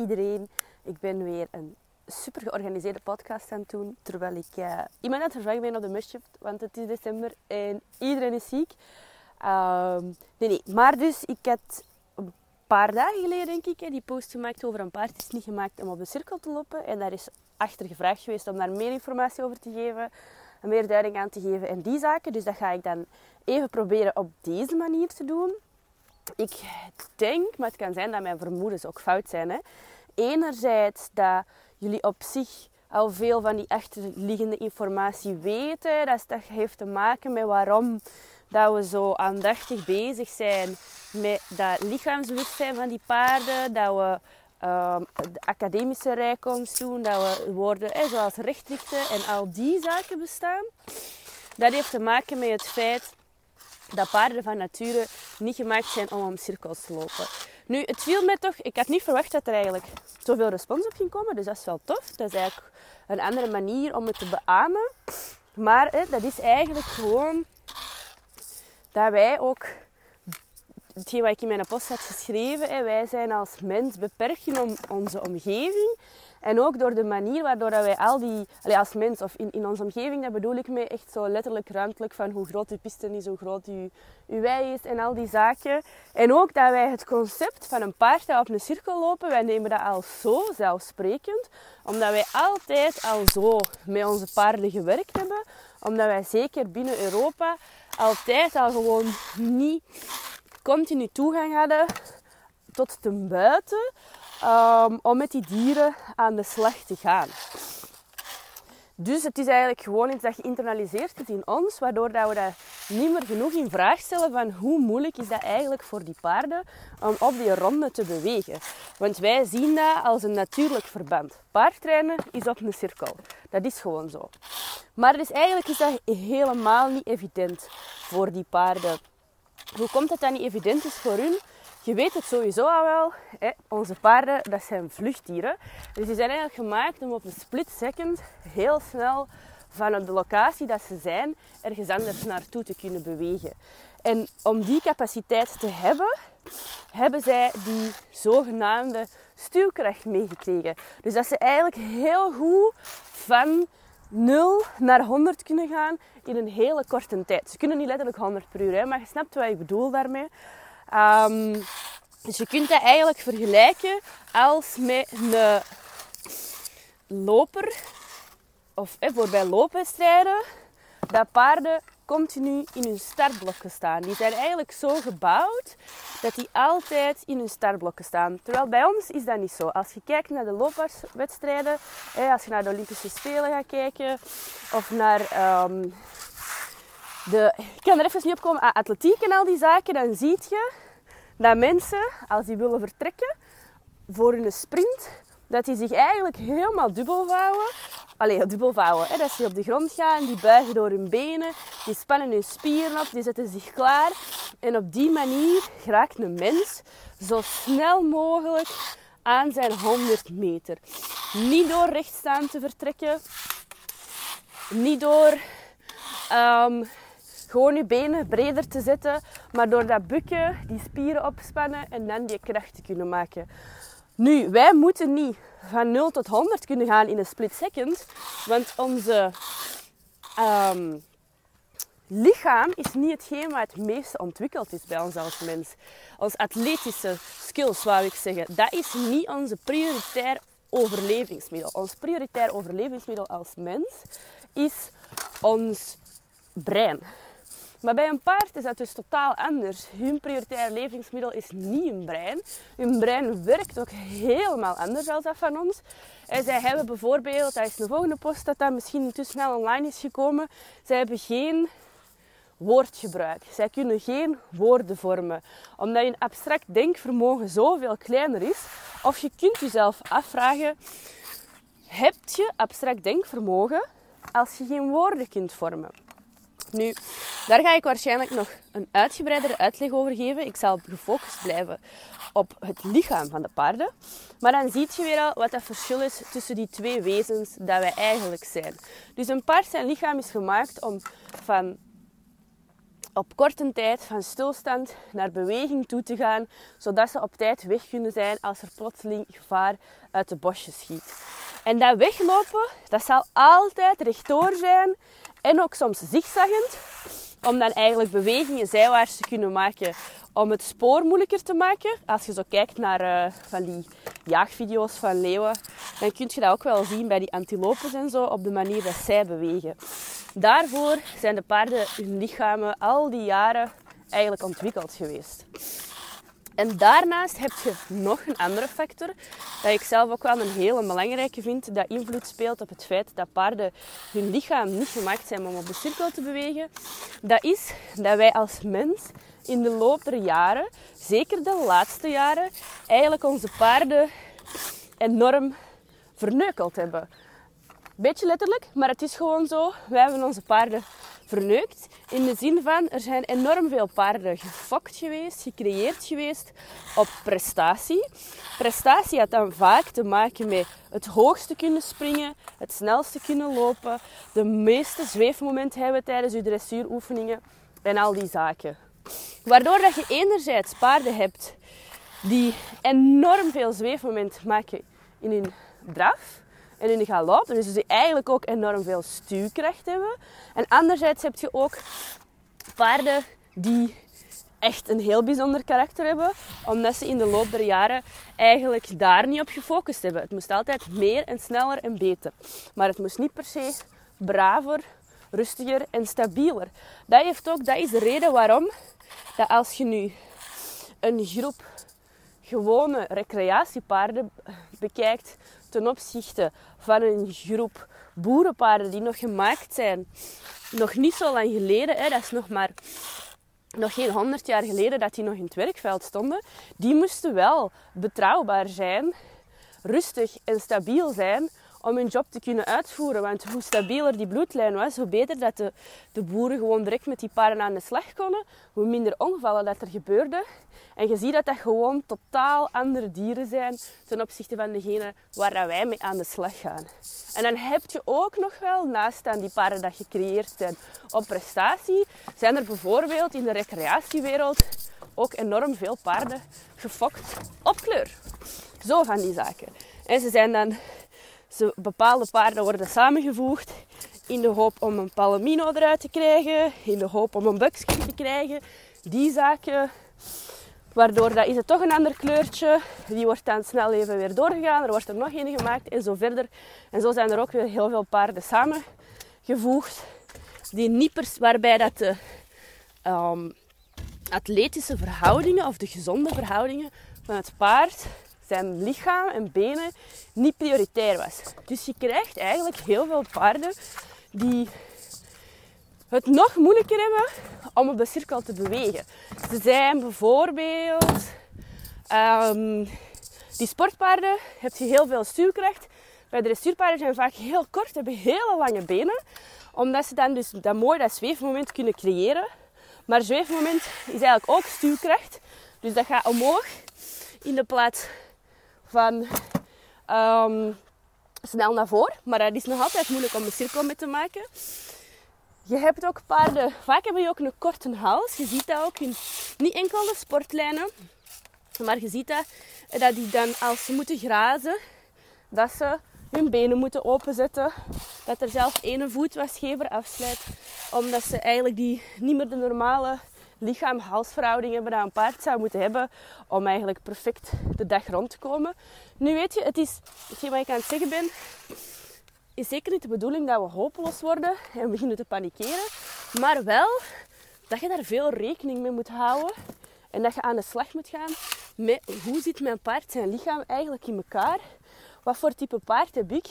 iedereen. Ik ben weer een super georganiseerde podcast aan het doen. Terwijl ik uh, iemand aan het verzorgen ben op de Mushshift. Want het is december en iedereen is ziek. Uh, nee, nee. Maar dus, ik had een paar dagen geleden, denk ik, die post gemaakt over een paard. Het is niet gemaakt om op de cirkel te lopen. En daar is achter gevraagd geweest om daar meer informatie over te geven. Meer duiding aan te geven en die zaken. Dus dat ga ik dan even proberen op deze manier te doen ik denk, maar het kan zijn dat mijn vermoedens ook fout zijn. Hè. Enerzijds dat jullie op zich al veel van die achterliggende informatie weten. Dat, heeft te maken met waarom dat we zo aandachtig bezig zijn met dat lichaamsbewustzijn van die paarden. Dat we uh, de academische rijkomst doen. Dat we woorden hè, zoals rechtrichten en al die zaken bestaan. Dat heeft te maken met het feit dat paarden van nature niet gemaakt zijn om om cirkels te lopen. Nu, het viel mij toch... Ik had niet verwacht dat er eigenlijk zoveel respons op ging komen. Dus dat is wel tof. Dat is eigenlijk een andere manier om het te beamen. Maar hè, dat is eigenlijk gewoon dat wij ook... Hetgeen wat ik in mijn post had geschreven. Hè, wij zijn als mens beperkt in onze omgeving. En ook door de manier waardoor wij al die, als mens of in, in onze omgeving, dat bedoel ik mee echt zo letterlijk ruimtelijk van hoe groot uw piste is, hoe groot uw, uw wei is en al die zaken. En ook dat wij het concept van een paard dat op een cirkel lopen, wij nemen dat al zo zelfsprekend, omdat wij altijd al zo met onze paarden gewerkt hebben, omdat wij zeker binnen Europa altijd al gewoon niet continu toegang hadden tot ten buiten um, om met die dieren aan de slag te gaan. Dus het is eigenlijk gewoon iets dat geïnternaliseerd zit in ons, waardoor dat we dat niet meer genoeg in vraag stellen van hoe moeilijk is dat eigenlijk voor die paarden om op die ronde te bewegen. Want wij zien dat als een natuurlijk verband. Paardtrainen is op een cirkel. Dat is gewoon zo. Maar dus eigenlijk is dat helemaal niet evident voor die paarden. Hoe komt het dat niet evident is voor hun? Je weet het sowieso al wel, hè, onze paarden dat zijn vluchtdieren. Dus die zijn eigenlijk gemaakt om op een split second heel snel vanuit de locatie dat ze zijn ergens anders naartoe te kunnen bewegen. En om die capaciteit te hebben, hebben zij die zogenaamde stuwkracht meegekregen. Dus dat ze eigenlijk heel goed van 0 naar 100 kunnen gaan in een hele korte tijd. Ze kunnen niet letterlijk 100 per uur, hè, maar je snapt wat ik bedoel daarmee. Um, dus je kunt dat eigenlijk vergelijken als met een loper. Of eh, voor bij loopwedstrijden. Dat paarden continu in hun startblokken staan. Die zijn eigenlijk zo gebouwd dat die altijd in hun startblokken staan. Terwijl bij ons is dat niet zo. Als je kijkt naar de loopwedstrijden, als je naar de Olympische Spelen gaat kijken, of naar um, de... Ik kan er even niet op komen, ah, atletiek en al die zaken, dan zie je dat mensen, als die willen vertrekken voor hun sprint, dat die zich eigenlijk helemaal dubbel vouwen. Allee, dubbel vouwen. Hè? Dat ze op de grond gaan, die buigen door hun benen, die spannen hun spieren op, die zetten zich klaar. En op die manier raakt een mens zo snel mogelijk aan zijn 100 meter. Niet door rechtstaan te vertrekken, niet door um, gewoon je benen breder te zetten, maar door dat bukken, die spieren opspannen en dan die kracht te kunnen maken. Nu, wij moeten niet van 0 tot 100 kunnen gaan in een split second, want onze um, lichaam is niet hetgeen wat het meest ontwikkeld is bij ons als mens. Ons atletische skills, zou ik zeggen, dat is niet onze prioritair overlevingsmiddel. Ons prioritair overlevingsmiddel als mens is ons brein. Maar bij een paard is dat dus totaal anders. Hun prioritair levensmiddel is niet hun brein. Hun brein werkt ook helemaal anders dan dat van ons. En zij hebben bijvoorbeeld, dat is de volgende post dat dat misschien te snel online is gekomen. Zij hebben geen woordgebruik. Zij kunnen geen woorden vormen. Omdat je abstract denkvermogen zoveel kleiner is. Of je kunt jezelf afvragen, heb je abstract denkvermogen als je geen woorden kunt vormen? Nu, daar ga ik waarschijnlijk nog een uitgebreidere uitleg over geven. Ik zal gefocust blijven op het lichaam van de paarden. Maar dan zie je weer al wat het verschil is tussen die twee wezens dat wij eigenlijk zijn. Dus een paard zijn lichaam is gemaakt om van op korte tijd van stilstand naar beweging toe te gaan, zodat ze op tijd weg kunnen zijn als er plotseling gevaar uit de bosjes schiet. En dat weglopen, dat zal altijd rechtdoor zijn en ook soms zigzaggend, om dan eigenlijk bewegingen zijwaarts te kunnen maken om het spoor moeilijker te maken. Als je zo kijkt naar uh, van die jaagvideo's van leeuwen, dan kun je dat ook wel zien bij die antilopes en zo, op de manier dat zij bewegen. Daarvoor zijn de paarden hun lichamen al die jaren eigenlijk ontwikkeld geweest. En daarnaast heb je nog een andere factor, dat ik zelf ook wel een hele belangrijke vind, dat invloed speelt op het feit dat paarden hun lichaam niet gemaakt zijn om op de cirkel te bewegen. Dat is dat wij als mens in de loop der jaren, zeker de laatste jaren, eigenlijk onze paarden enorm verneukeld hebben. Beetje letterlijk, maar het is gewoon zo. Wij hebben onze paarden verneukt. In de zin van, er zijn enorm veel paarden gefokt geweest, gecreëerd geweest op prestatie. Prestatie had dan vaak te maken met het hoogste kunnen springen, het snelste kunnen lopen, de meeste zweefmomenten hebben tijdens je dressuuroefeningen en al die zaken. Waardoor dat je enerzijds paarden hebt die enorm veel zweefmoment maken in hun draf en in de galop. Dus die eigenlijk ook enorm veel stuurkracht hebben. En anderzijds heb je ook paarden die echt een heel bijzonder karakter hebben, omdat ze in de loop der jaren eigenlijk daar niet op gefocust hebben. Het moest altijd meer en sneller en beter. Maar het moest niet per se braver, rustiger en stabieler. Dat, heeft ook, dat is de reden waarom dat als je nu een groep gewone recreatiepaarden bekijkt ten opzichte van een groep boerenpaarden die nog gemaakt zijn, nog niet zo lang geleden, hè, dat is nog maar nog geen honderd jaar geleden dat die nog in het werkveld stonden, die moesten wel betrouwbaar zijn, rustig en stabiel zijn om hun job te kunnen uitvoeren. Want hoe stabieler die bloedlijn was, hoe beter dat de, de boeren gewoon direct met die paarden aan de slag konden, hoe minder ongevallen dat er gebeurde. En je ziet dat dat gewoon totaal andere dieren zijn ten opzichte van degene waar wij mee aan de slag gaan. En dan heb je ook nog wel, naast aan die paarden dat gecreëerd zijn op prestatie, zijn er bijvoorbeeld in de recreatiewereld ook enorm veel paarden gefokt op kleur. Zo van die zaken. En ze zijn dan ze, bepaalde paarden worden samengevoegd in de hoop om een palomino eruit te krijgen, in de hoop om een buckskin te krijgen. Die zaken, waardoor dat is het toch een ander kleurtje. Die wordt dan snel even weer doorgegaan. Er wordt er nog een gemaakt en zo verder. En zo zijn er ook weer heel veel paarden samengevoegd. Die niet waarbij dat de um, atletische verhoudingen of de gezonde verhoudingen van het paard zijn lichaam en benen niet prioritair was. Dus je krijgt eigenlijk heel veel paarden die het nog moeilijker hebben om op de cirkel te bewegen. Ze zijn bijvoorbeeld um, die sportpaarden, heb je heel veel stuurkracht. Bij de dressuurpaarden zijn vaak heel kort, hebben hele lange benen, omdat ze dan dus dat mooi dat zweefmoment kunnen creëren. Maar zweefmoment is eigenlijk ook stuurkracht, dus dat gaat omhoog in de plaats van ehm, snel naar voren. Maar dat is nog altijd moeilijk om een cirkel mee te maken. Je hebt ook paarden, vaak hebben je ook een korte hals. Je ziet dat ook in niet enkel de sportlijnen. Maar je ziet dat, dat die dan als ze moeten grazen, dat ze hun benen moeten openzetten. Dat er zelfs ene voet wat afsluit. Omdat ze eigenlijk die niet meer de normale lichaam-halsverhouding hebben dat een paard zou moeten hebben om eigenlijk perfect de dag rond te komen. Nu weet je, het is, wat ik aan het zeggen ben, is zeker niet de bedoeling dat we hopeloos worden en beginnen te panikeren. Maar wel dat je daar veel rekening mee moet houden. En dat je aan de slag moet gaan met hoe zit mijn paard zijn lichaam eigenlijk in elkaar. Wat voor type paard heb ik?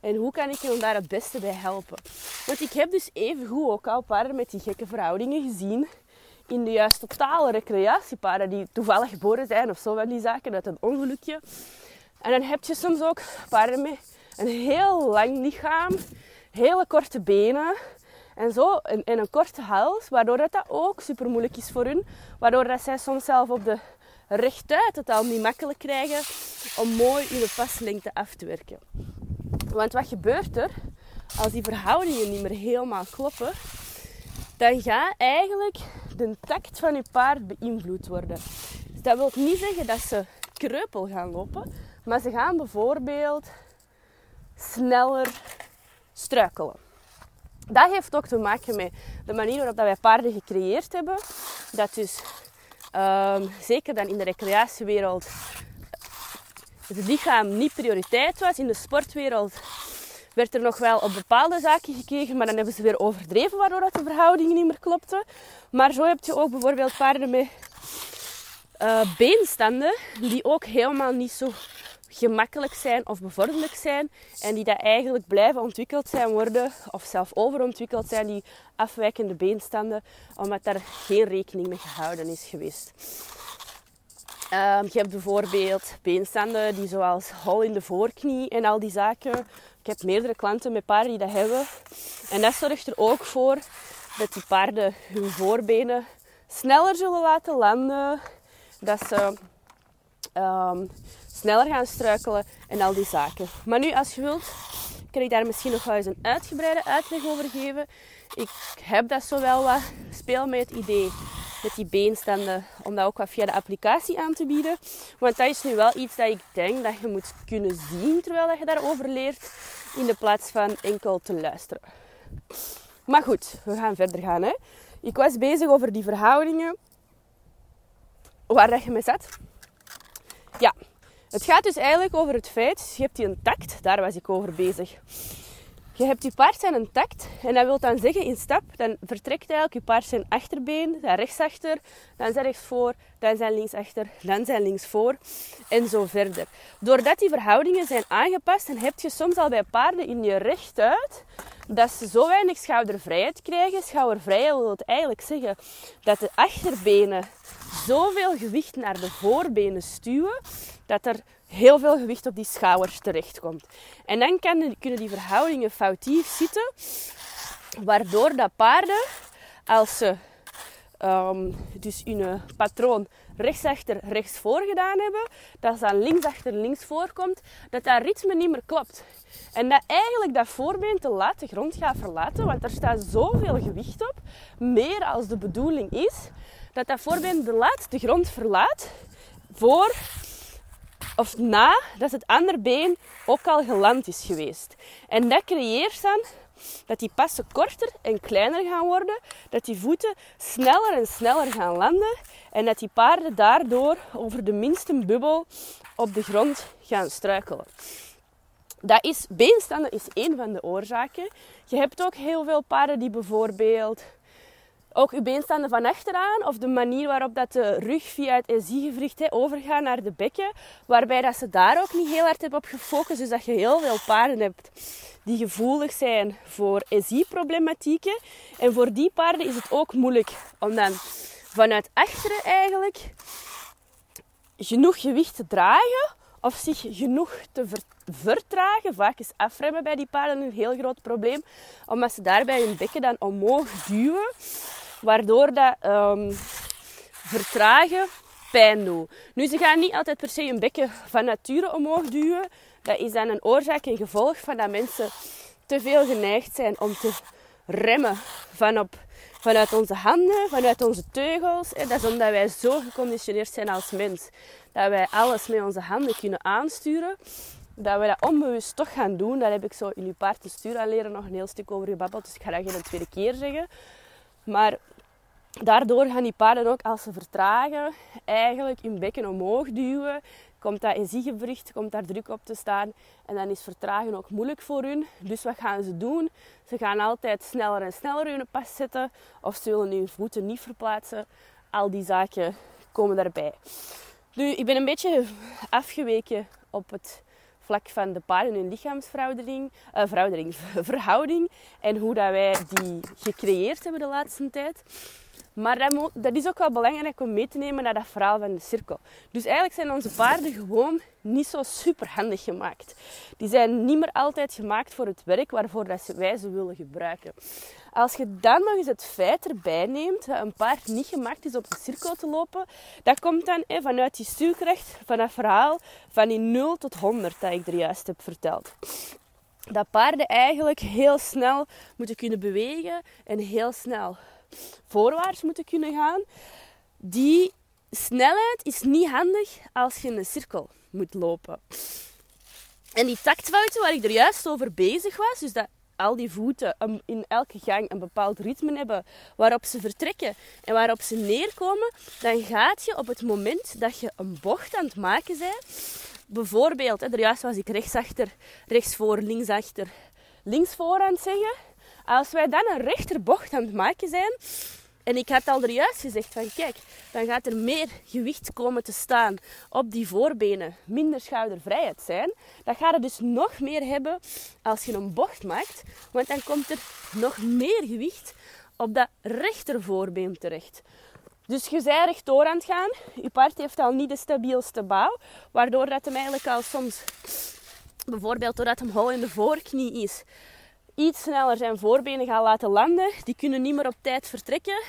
En hoe kan ik hem daar het beste bij helpen? Want ik heb dus even goed ook al paarden met die gekke verhoudingen gezien in de juist totale recreatiepaarden die toevallig geboren zijn of zo van die zaken uit een ongelukje. En dan heb je soms ook paarden met een heel lang lichaam, hele korte benen en zo en, een korte hals, waardoor dat, dat ook super moeilijk is voor hun. Waardoor dat zij soms zelf op de rechtuit het al niet makkelijk krijgen om mooi de paslengte af te werken. Want wat gebeurt er als die verhoudingen niet meer helemaal kloppen? dan gaat eigenlijk de tact van je paard beïnvloed worden. Dus dat wil niet zeggen dat ze kreupel gaan lopen, maar ze gaan bijvoorbeeld sneller struikelen. Dat heeft ook te maken met de manier waarop wij paarden gecreëerd hebben. Dat dus, um, zeker dan in de recreatiewereld, het lichaam niet prioriteit was. In de sportwereld werd er nog wel op bepaalde zaken gekeken, maar dan hebben ze weer overdreven, waardoor dat de verhoudingen niet meer klopten. Maar zo heb je ook bijvoorbeeld paarden met uh, beenstanden, die ook helemaal niet zo gemakkelijk zijn of bevorderlijk zijn. En die dat eigenlijk blijven ontwikkeld zijn worden, of zelf overontwikkeld zijn, die afwijkende beenstanden, omdat daar geen rekening mee gehouden is geweest. Um, je hebt bijvoorbeeld beenstanden die zoals hol in de voorknie en al die zaken. Ik heb meerdere klanten met paarden die dat hebben. En dat zorgt er ook voor dat die paarden hun voorbenen sneller zullen laten landen. Dat ze um, sneller gaan struikelen en al die zaken. Maar nu, als je wilt, kan ik daar misschien nog wel eens een uitgebreide uitleg over geven. Ik heb dat zo wel wat speel met het idee met die beenstanden, om dat ook wat via de applicatie aan te bieden. Want dat is nu wel iets dat ik denk dat je moet kunnen zien terwijl je daarover leert, in de plaats van enkel te luisteren. Maar goed, we gaan verder gaan. Hè. Ik was bezig over die verhoudingen waar dat je mee zat. Ja, het gaat dus eigenlijk over het feit, je hebt die een tact, daar was ik over bezig. Je hebt je paard zijn een tact en dat wil dan zeggen in stap, dan vertrekt eigenlijk je paard zijn achterbeen, zijn rechtsachter, dan zijn rechtsvoor, dan zijn linksachter, dan zijn linksvoor en zo verder. Doordat die verhoudingen zijn aangepast, dan heb je soms al bij paarden in je rechtuit dat ze zo weinig schoudervrijheid krijgen. Schoudervrijheid wil eigenlijk zeggen dat de achterbenen zoveel gewicht naar de voorbenen stuwen dat er heel veel gewicht op die schouders terechtkomt. En dan kunnen die verhoudingen foutief zitten, waardoor dat paarden, als ze um, dus hun patroon rechtsachter, rechtsvoor gedaan hebben, dat dan linksachter, linksvoor komt, dat dat ritme niet meer klopt. En dat eigenlijk dat voorbeen te laat de grond gaat verlaten, want er staat zoveel gewicht op, meer als de bedoeling is, dat dat voorbeen de laat de grond verlaat voor of na dat het andere been ook al geland is geweest. En dat creëert dan dat die passen korter en kleiner gaan worden, dat die voeten sneller en sneller gaan landen en dat die paarden daardoor over de minste bubbel op de grond gaan struikelen. Dat is, beenstanden is één van de oorzaken. Je hebt ook heel veel paarden die bijvoorbeeld ook uw beenstanden van achteraan of de manier waarop dat de rug via het SI-gewricht overgaat naar de bekken, waarbij dat ze daar ook niet heel hard hebben op gefocust. Dus dat je heel veel paarden hebt die gevoelig zijn voor SI-problematieken. En voor die paarden is het ook moeilijk om dan vanuit achteren eigenlijk genoeg gewicht te dragen of zich genoeg te vertragen. Vaak is afremmen bij die paarden een heel groot probleem, omdat ze daarbij hun bekken dan omhoog duwen waardoor dat um, vertragen pijn doet. Nu, ze gaan niet altijd per se een bekken van nature omhoog duwen. Dat is dan een oorzaak en gevolg van dat mensen te veel geneigd zijn om te remmen van op, vanuit onze handen, vanuit onze teugels. Dat is omdat wij zo geconditioneerd zijn als mens. Dat wij alles met onze handen kunnen aansturen. Dat we dat onbewust toch gaan doen. Daar heb ik zo in uw paard te sturen leren nog een heel stuk over gebabbeld. Dus ik ga dat geen tweede keer zeggen. Maar daardoor gaan die paarden ook als ze vertragen eigenlijk hun bekken omhoog duwen. Komt dat in ziegewricht, komt daar druk op te staan. En dan is vertragen ook moeilijk voor hun. Dus wat gaan ze doen? Ze gaan altijd sneller en sneller hun pas zetten. Of ze willen hun voeten niet verplaatsen. Al die zaken komen daarbij. Nu, ik ben een beetje afgeweken op het vlak van de paarden hun lichaamsverhouding, uh, verhouding en hoe dat wij die gecreëerd hebben de laatste tijd. Maar dat, dat, is ook wel belangrijk om mee te nemen naar dat verhaal van de cirkel. Dus eigenlijk zijn onze paarden gewoon niet zo super handig gemaakt. Die zijn niet meer altijd gemaakt voor het werk waarvoor dat wij ze willen gebruiken. Als je dan nog eens het feit erbij neemt dat een paard niet gemaakt is op de cirkel te lopen, dat komt dan vanuit die stuurkracht van dat verhaal van die 0 tot 100 dat ik er juist heb verteld dat paarden eigenlijk heel snel moeten kunnen bewegen en heel snel voorwaarts moeten kunnen gaan. Die snelheid is niet handig als je een cirkel moet lopen. En die taktfouten waar ik er juist over bezig was, dus dat al die voeten in elke gang een bepaald ritme hebben waarop ze vertrekken en waarop ze neerkomen, dan gaat je op het moment dat je een bocht aan het maken bent, bijvoorbeeld, er juist was ik rechtsachter, rechtsvoor, linksachter, linksvoor aan het zeggen. Als wij dan een rechterbocht aan het maken zijn, en ik had al er juist gezegd van kijk, dan gaat er meer gewicht komen te staan op die voorbenen, minder schoudervrijheid zijn. Dat gaat er dus nog meer hebben als je een bocht maakt, want dan komt er nog meer gewicht op dat rechtervoorbeen terecht. Dus je bent rechtdoor aan het gaan. Je paard heeft al niet de stabielste bouw, waardoor dat hem eigenlijk al soms, bijvoorbeeld doordat hem hol in de voorknie is, iets sneller zijn voorbenen gaat laten landen. Die kunnen niet meer op tijd vertrekken,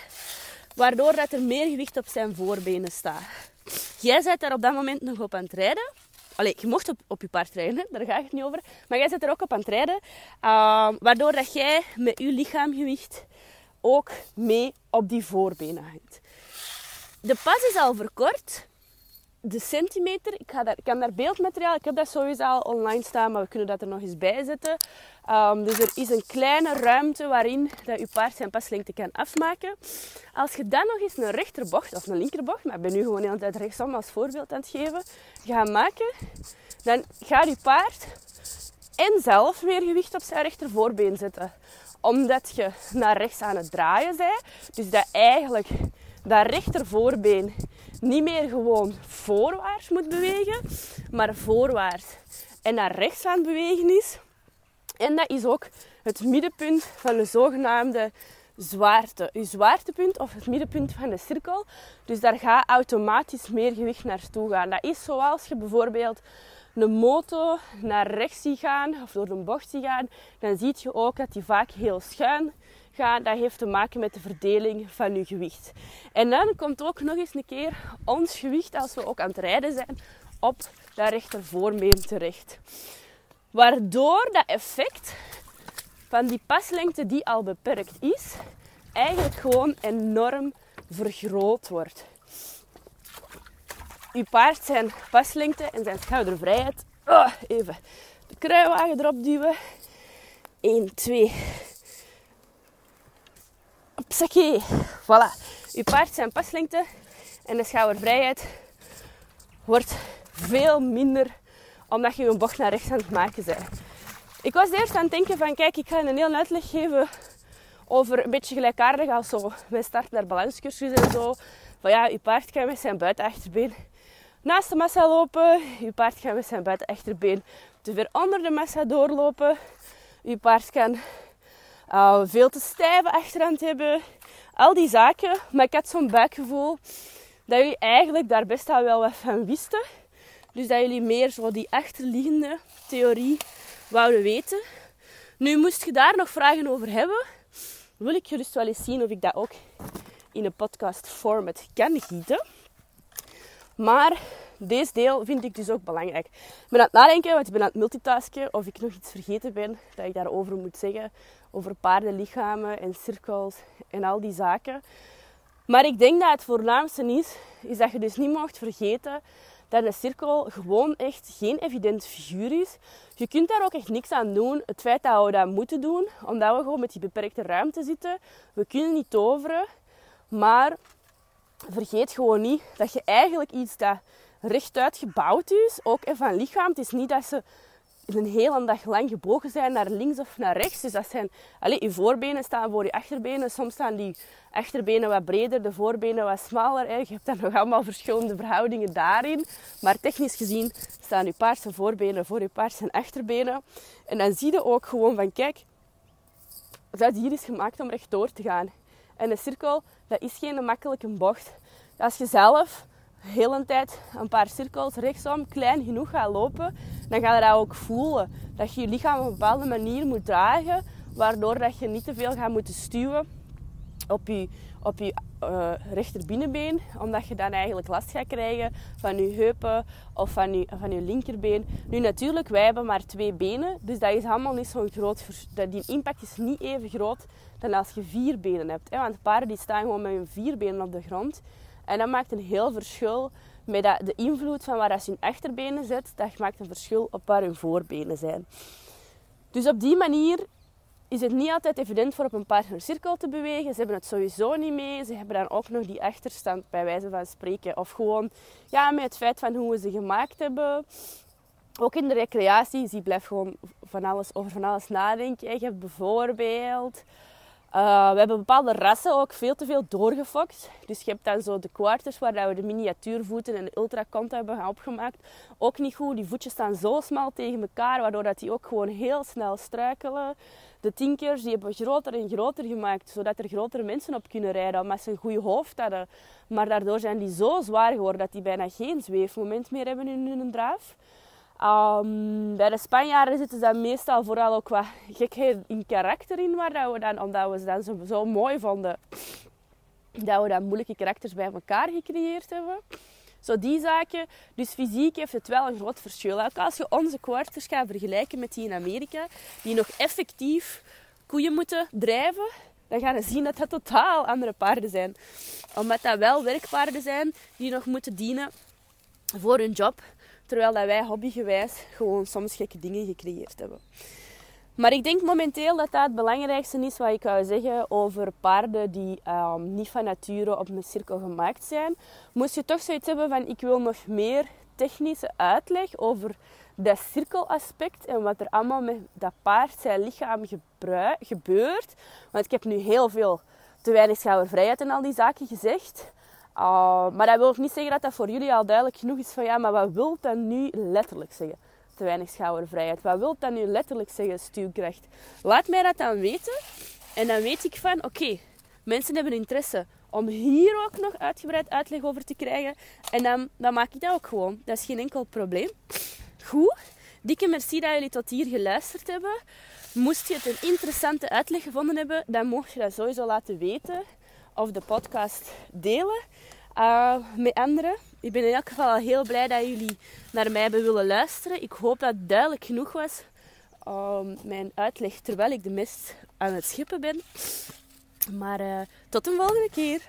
waardoor dat er meer gewicht op zijn voorbenen staat. Jij bent daar op dat moment nog op aan het rijden. Allee, je mocht op, op je paard rijden, daar ga ik het niet over. Maar jij zit er ook op aan het rijden. Uh, waardoor dat jij met je lichaamgewicht ook mee op die voorbenen hangt. De pas is al verkort de centimeter, ik, ga daar, kan daar beeldmateriaal, ik heb dat sowieso al online staan, maar we kunnen dat er nog eens bij zetten. Um, dus er is een kleine ruimte waarin dat je paard zijn paslengte kan afmaken. Als je dan nog eens een rechterbocht of een linkerbocht, maar ik ben nu gewoon de hele tijd rechtsom als voorbeeld aan het geven, gaat maken, dan gaat je paard en zelf meer gewicht op zijn rechtervoorbeen zetten. Omdat je naar rechts aan het draaien bent. Dus dat eigenlijk dat rechtervoorbeen niet meer gewoon voorwaarts moet bewegen, maar voorwaarts en naar rechts aan het bewegen is. En dat is ook het middenpunt van de zogenaamde zwaarte. Je zwaartepunt of het middenpunt van de cirkel. Dus daar gaat automatisch meer gewicht naartoe gaan. Dat is zoals je bijvoorbeeld een motor naar rechts ziet gaan of door een bocht ziet gaan. Dan zie je ook dat die vaak heel schuin dat heeft te maken met de verdeling van je gewicht. En dan komt ook nog eens een keer ons gewicht, als we ook aan het rijden zijn, op dat rechtervoorbeen terecht. Waardoor dat effect van die paslengte die al beperkt is, eigenlijk gewoon enorm vergroot wordt. Uw paard zijn paslengte en zijn schoudervrijheid. Oh, even de kruiwagen erop duwen. 1, 2, Opsakee. Voilà. Je paard zijn paslengte en de schoudervrijheid wordt veel minder omdat je een bocht naar rechts aan het maken bent. Ik was eerst aan het denken van kijk, ik ga een heel uitleg geven over een beetje gelijkaardig als zo mijn start naar balanscursus en zo. Van ja, je paard kan met zijn buitenachterbeen naast de massa lopen. Je paard kan met zijn buitenachterbeen te ver onder de massa doorlopen. Je paard kan uh, veel te stijve achterhand hebben. Al die zaken. Maar ik had zo'n buikgevoel dat jullie eigenlijk daar best al wel wat van wisten. Dus dat jullie meer zo die achterliggende theorie wouden weten. Nu moest je daar nog vragen over hebben. Wil ik gerust wel eens zien of ik dat ook in een podcast format kan gieten. Maar deze deel vind ik dus ook belangrijk. Ik ben aan het nadenken, want ik ben aan het multitasken, of ik nog iets vergeten ben dat ik daarover moet zeggen. Over paardenlichamen en cirkels en al die zaken. Maar ik denk dat het voornaamste is, is dat je dus niet mocht vergeten dat een cirkel gewoon echt geen evident figuur is. Je kunt daar ook echt niks aan doen. Het feit dat we dat moeten doen, omdat we gewoon met die beperkte ruimte zitten. We kunnen niet toveren, maar vergeet gewoon niet dat je eigenlijk iets dat rechtuit gebouwd is, ook van lichaam. Het is niet dat ze een hele dag lang gebogen zijn naar links of naar rechts. Dus dat zijn, allez, je voorbenen staan voor je achterbenen. Soms staan die achterbenen wat breder, de voorbenen wat smaller. Je hebt dan nog allemaal verschillende verhoudingen daarin. Maar technisch gezien staan je zijn voorbenen voor je zijn achterbenen. En dan zie je ook gewoon van, kijk, dat hier is gemaakt om rechtdoor te gaan. En een cirkel, dat is geen makkelijke bocht. Als je zelf heel een tijd een paar cirkels rechtsom klein genoeg gaat lopen, dan ga je dat ook voelen. Dat je je lichaam op een bepaalde manier moet dragen, waardoor dat je niet te veel gaat moeten stuwen op je, op je uh, rechterbinnenbeen, omdat je dan eigenlijk last gaat krijgen van je heupen of van je, van je linkerbeen. Nu natuurlijk, wij hebben maar twee benen, dus dat is allemaal niet zo'n groot... Die impact is niet even groot dan als je vier benen hebt. Hè? Want paarden die staan gewoon met hun vier benen op de grond. En dat maakt een heel verschil met dat, de invloed van waar je hun achterbenen zet. Dat maakt een verschil op waar hun voorbenen zijn. Dus op die manier is het niet altijd evident voor op een paard een cirkel te bewegen. Ze hebben het sowieso niet mee. Ze hebben dan ook nog die achterstand bij wijze van spreken. Of gewoon ja, met het feit van hoe we ze gemaakt hebben. Ook in de recreatie, je blijft gewoon van alles, over van alles nadenken. Je hebt bijvoorbeeld uh, we hebben bepaalde rassen ook veel te veel doorgefokt. Dus je hebt dan zo de quarters waar we de miniatuurvoeten en de ultracont hebben opgemaakt. Ook niet goed. Die voetjes staan zo smal tegen elkaar, waardoor dat die ook gewoon heel snel struikelen. De tinkers die hebben groter en groter gemaakt, zodat er grotere mensen op kunnen rijden, omdat ze een goed hoofd hadden. Maar daardoor zijn die zo zwaar geworden dat die bijna geen zweefmoment meer hebben in hun draaf. Um, bij de Spanjaarden zitten ze dan meestal vooral ook wat gekheid in karakter in, waar we dan, omdat we ze dan zo, zo, mooi vonden, dat we dan moeilijke karakters bij elkaar gecreëerd hebben. Zo die zaken. Dus fysiek heeft het wel een groot verschil. Ook als je onze quarters gaat vergelijken met die in Amerika, die nog effectief koeien moeten drijven, dan gaan we zien dat dat totaal andere paarden zijn. Omdat dat wel werkpaarden zijn die nog moeten dienen voor hun job. Terwijl dat wij hobbygewijs gewoon soms gekke dingen gecreëerd hebben. Maar ik denk momenteel dat dat het belangrijkste is wat ik zou zeggen over paarden die um, niet van nature op een cirkel gemaakt zijn. Moest je toch zoiets hebben van ik wil nog meer technische uitleg over dat cirkelaspect en wat er allemaal met dat paard zijn lichaam gebeurt. Want ik heb nu heel veel te weinig schoudervrijheid en al die zaken gezegd. Uh, maar dat wil niet zeggen dat dat voor jullie al duidelijk genoeg is van ja, maar wat wil dat nu letterlijk zeggen? Te weinig schoudervrijheid. Wat wil dat nu letterlijk zeggen, stuwkracht? Laat mij dat dan weten. En dan weet ik van, oké, mensen hebben interesse om hier ook nog uitgebreid uitleg over te krijgen. En dan, dan maak ik dat ook gewoon. Dat is geen enkel probleem. Goed. Dikke merci dat jullie tot hier geluisterd hebben. Moest je het een interessante uitleg gevonden hebben, dan mocht je dat sowieso laten weten. Of de podcast delen uh, met anderen. Ik ben in elk geval al heel blij dat jullie naar mij hebben willen luisteren. Ik hoop dat het duidelijk genoeg was. Um, mijn uitleg terwijl ik de mist aan het schippen ben. Maar uh, tot een volgende keer.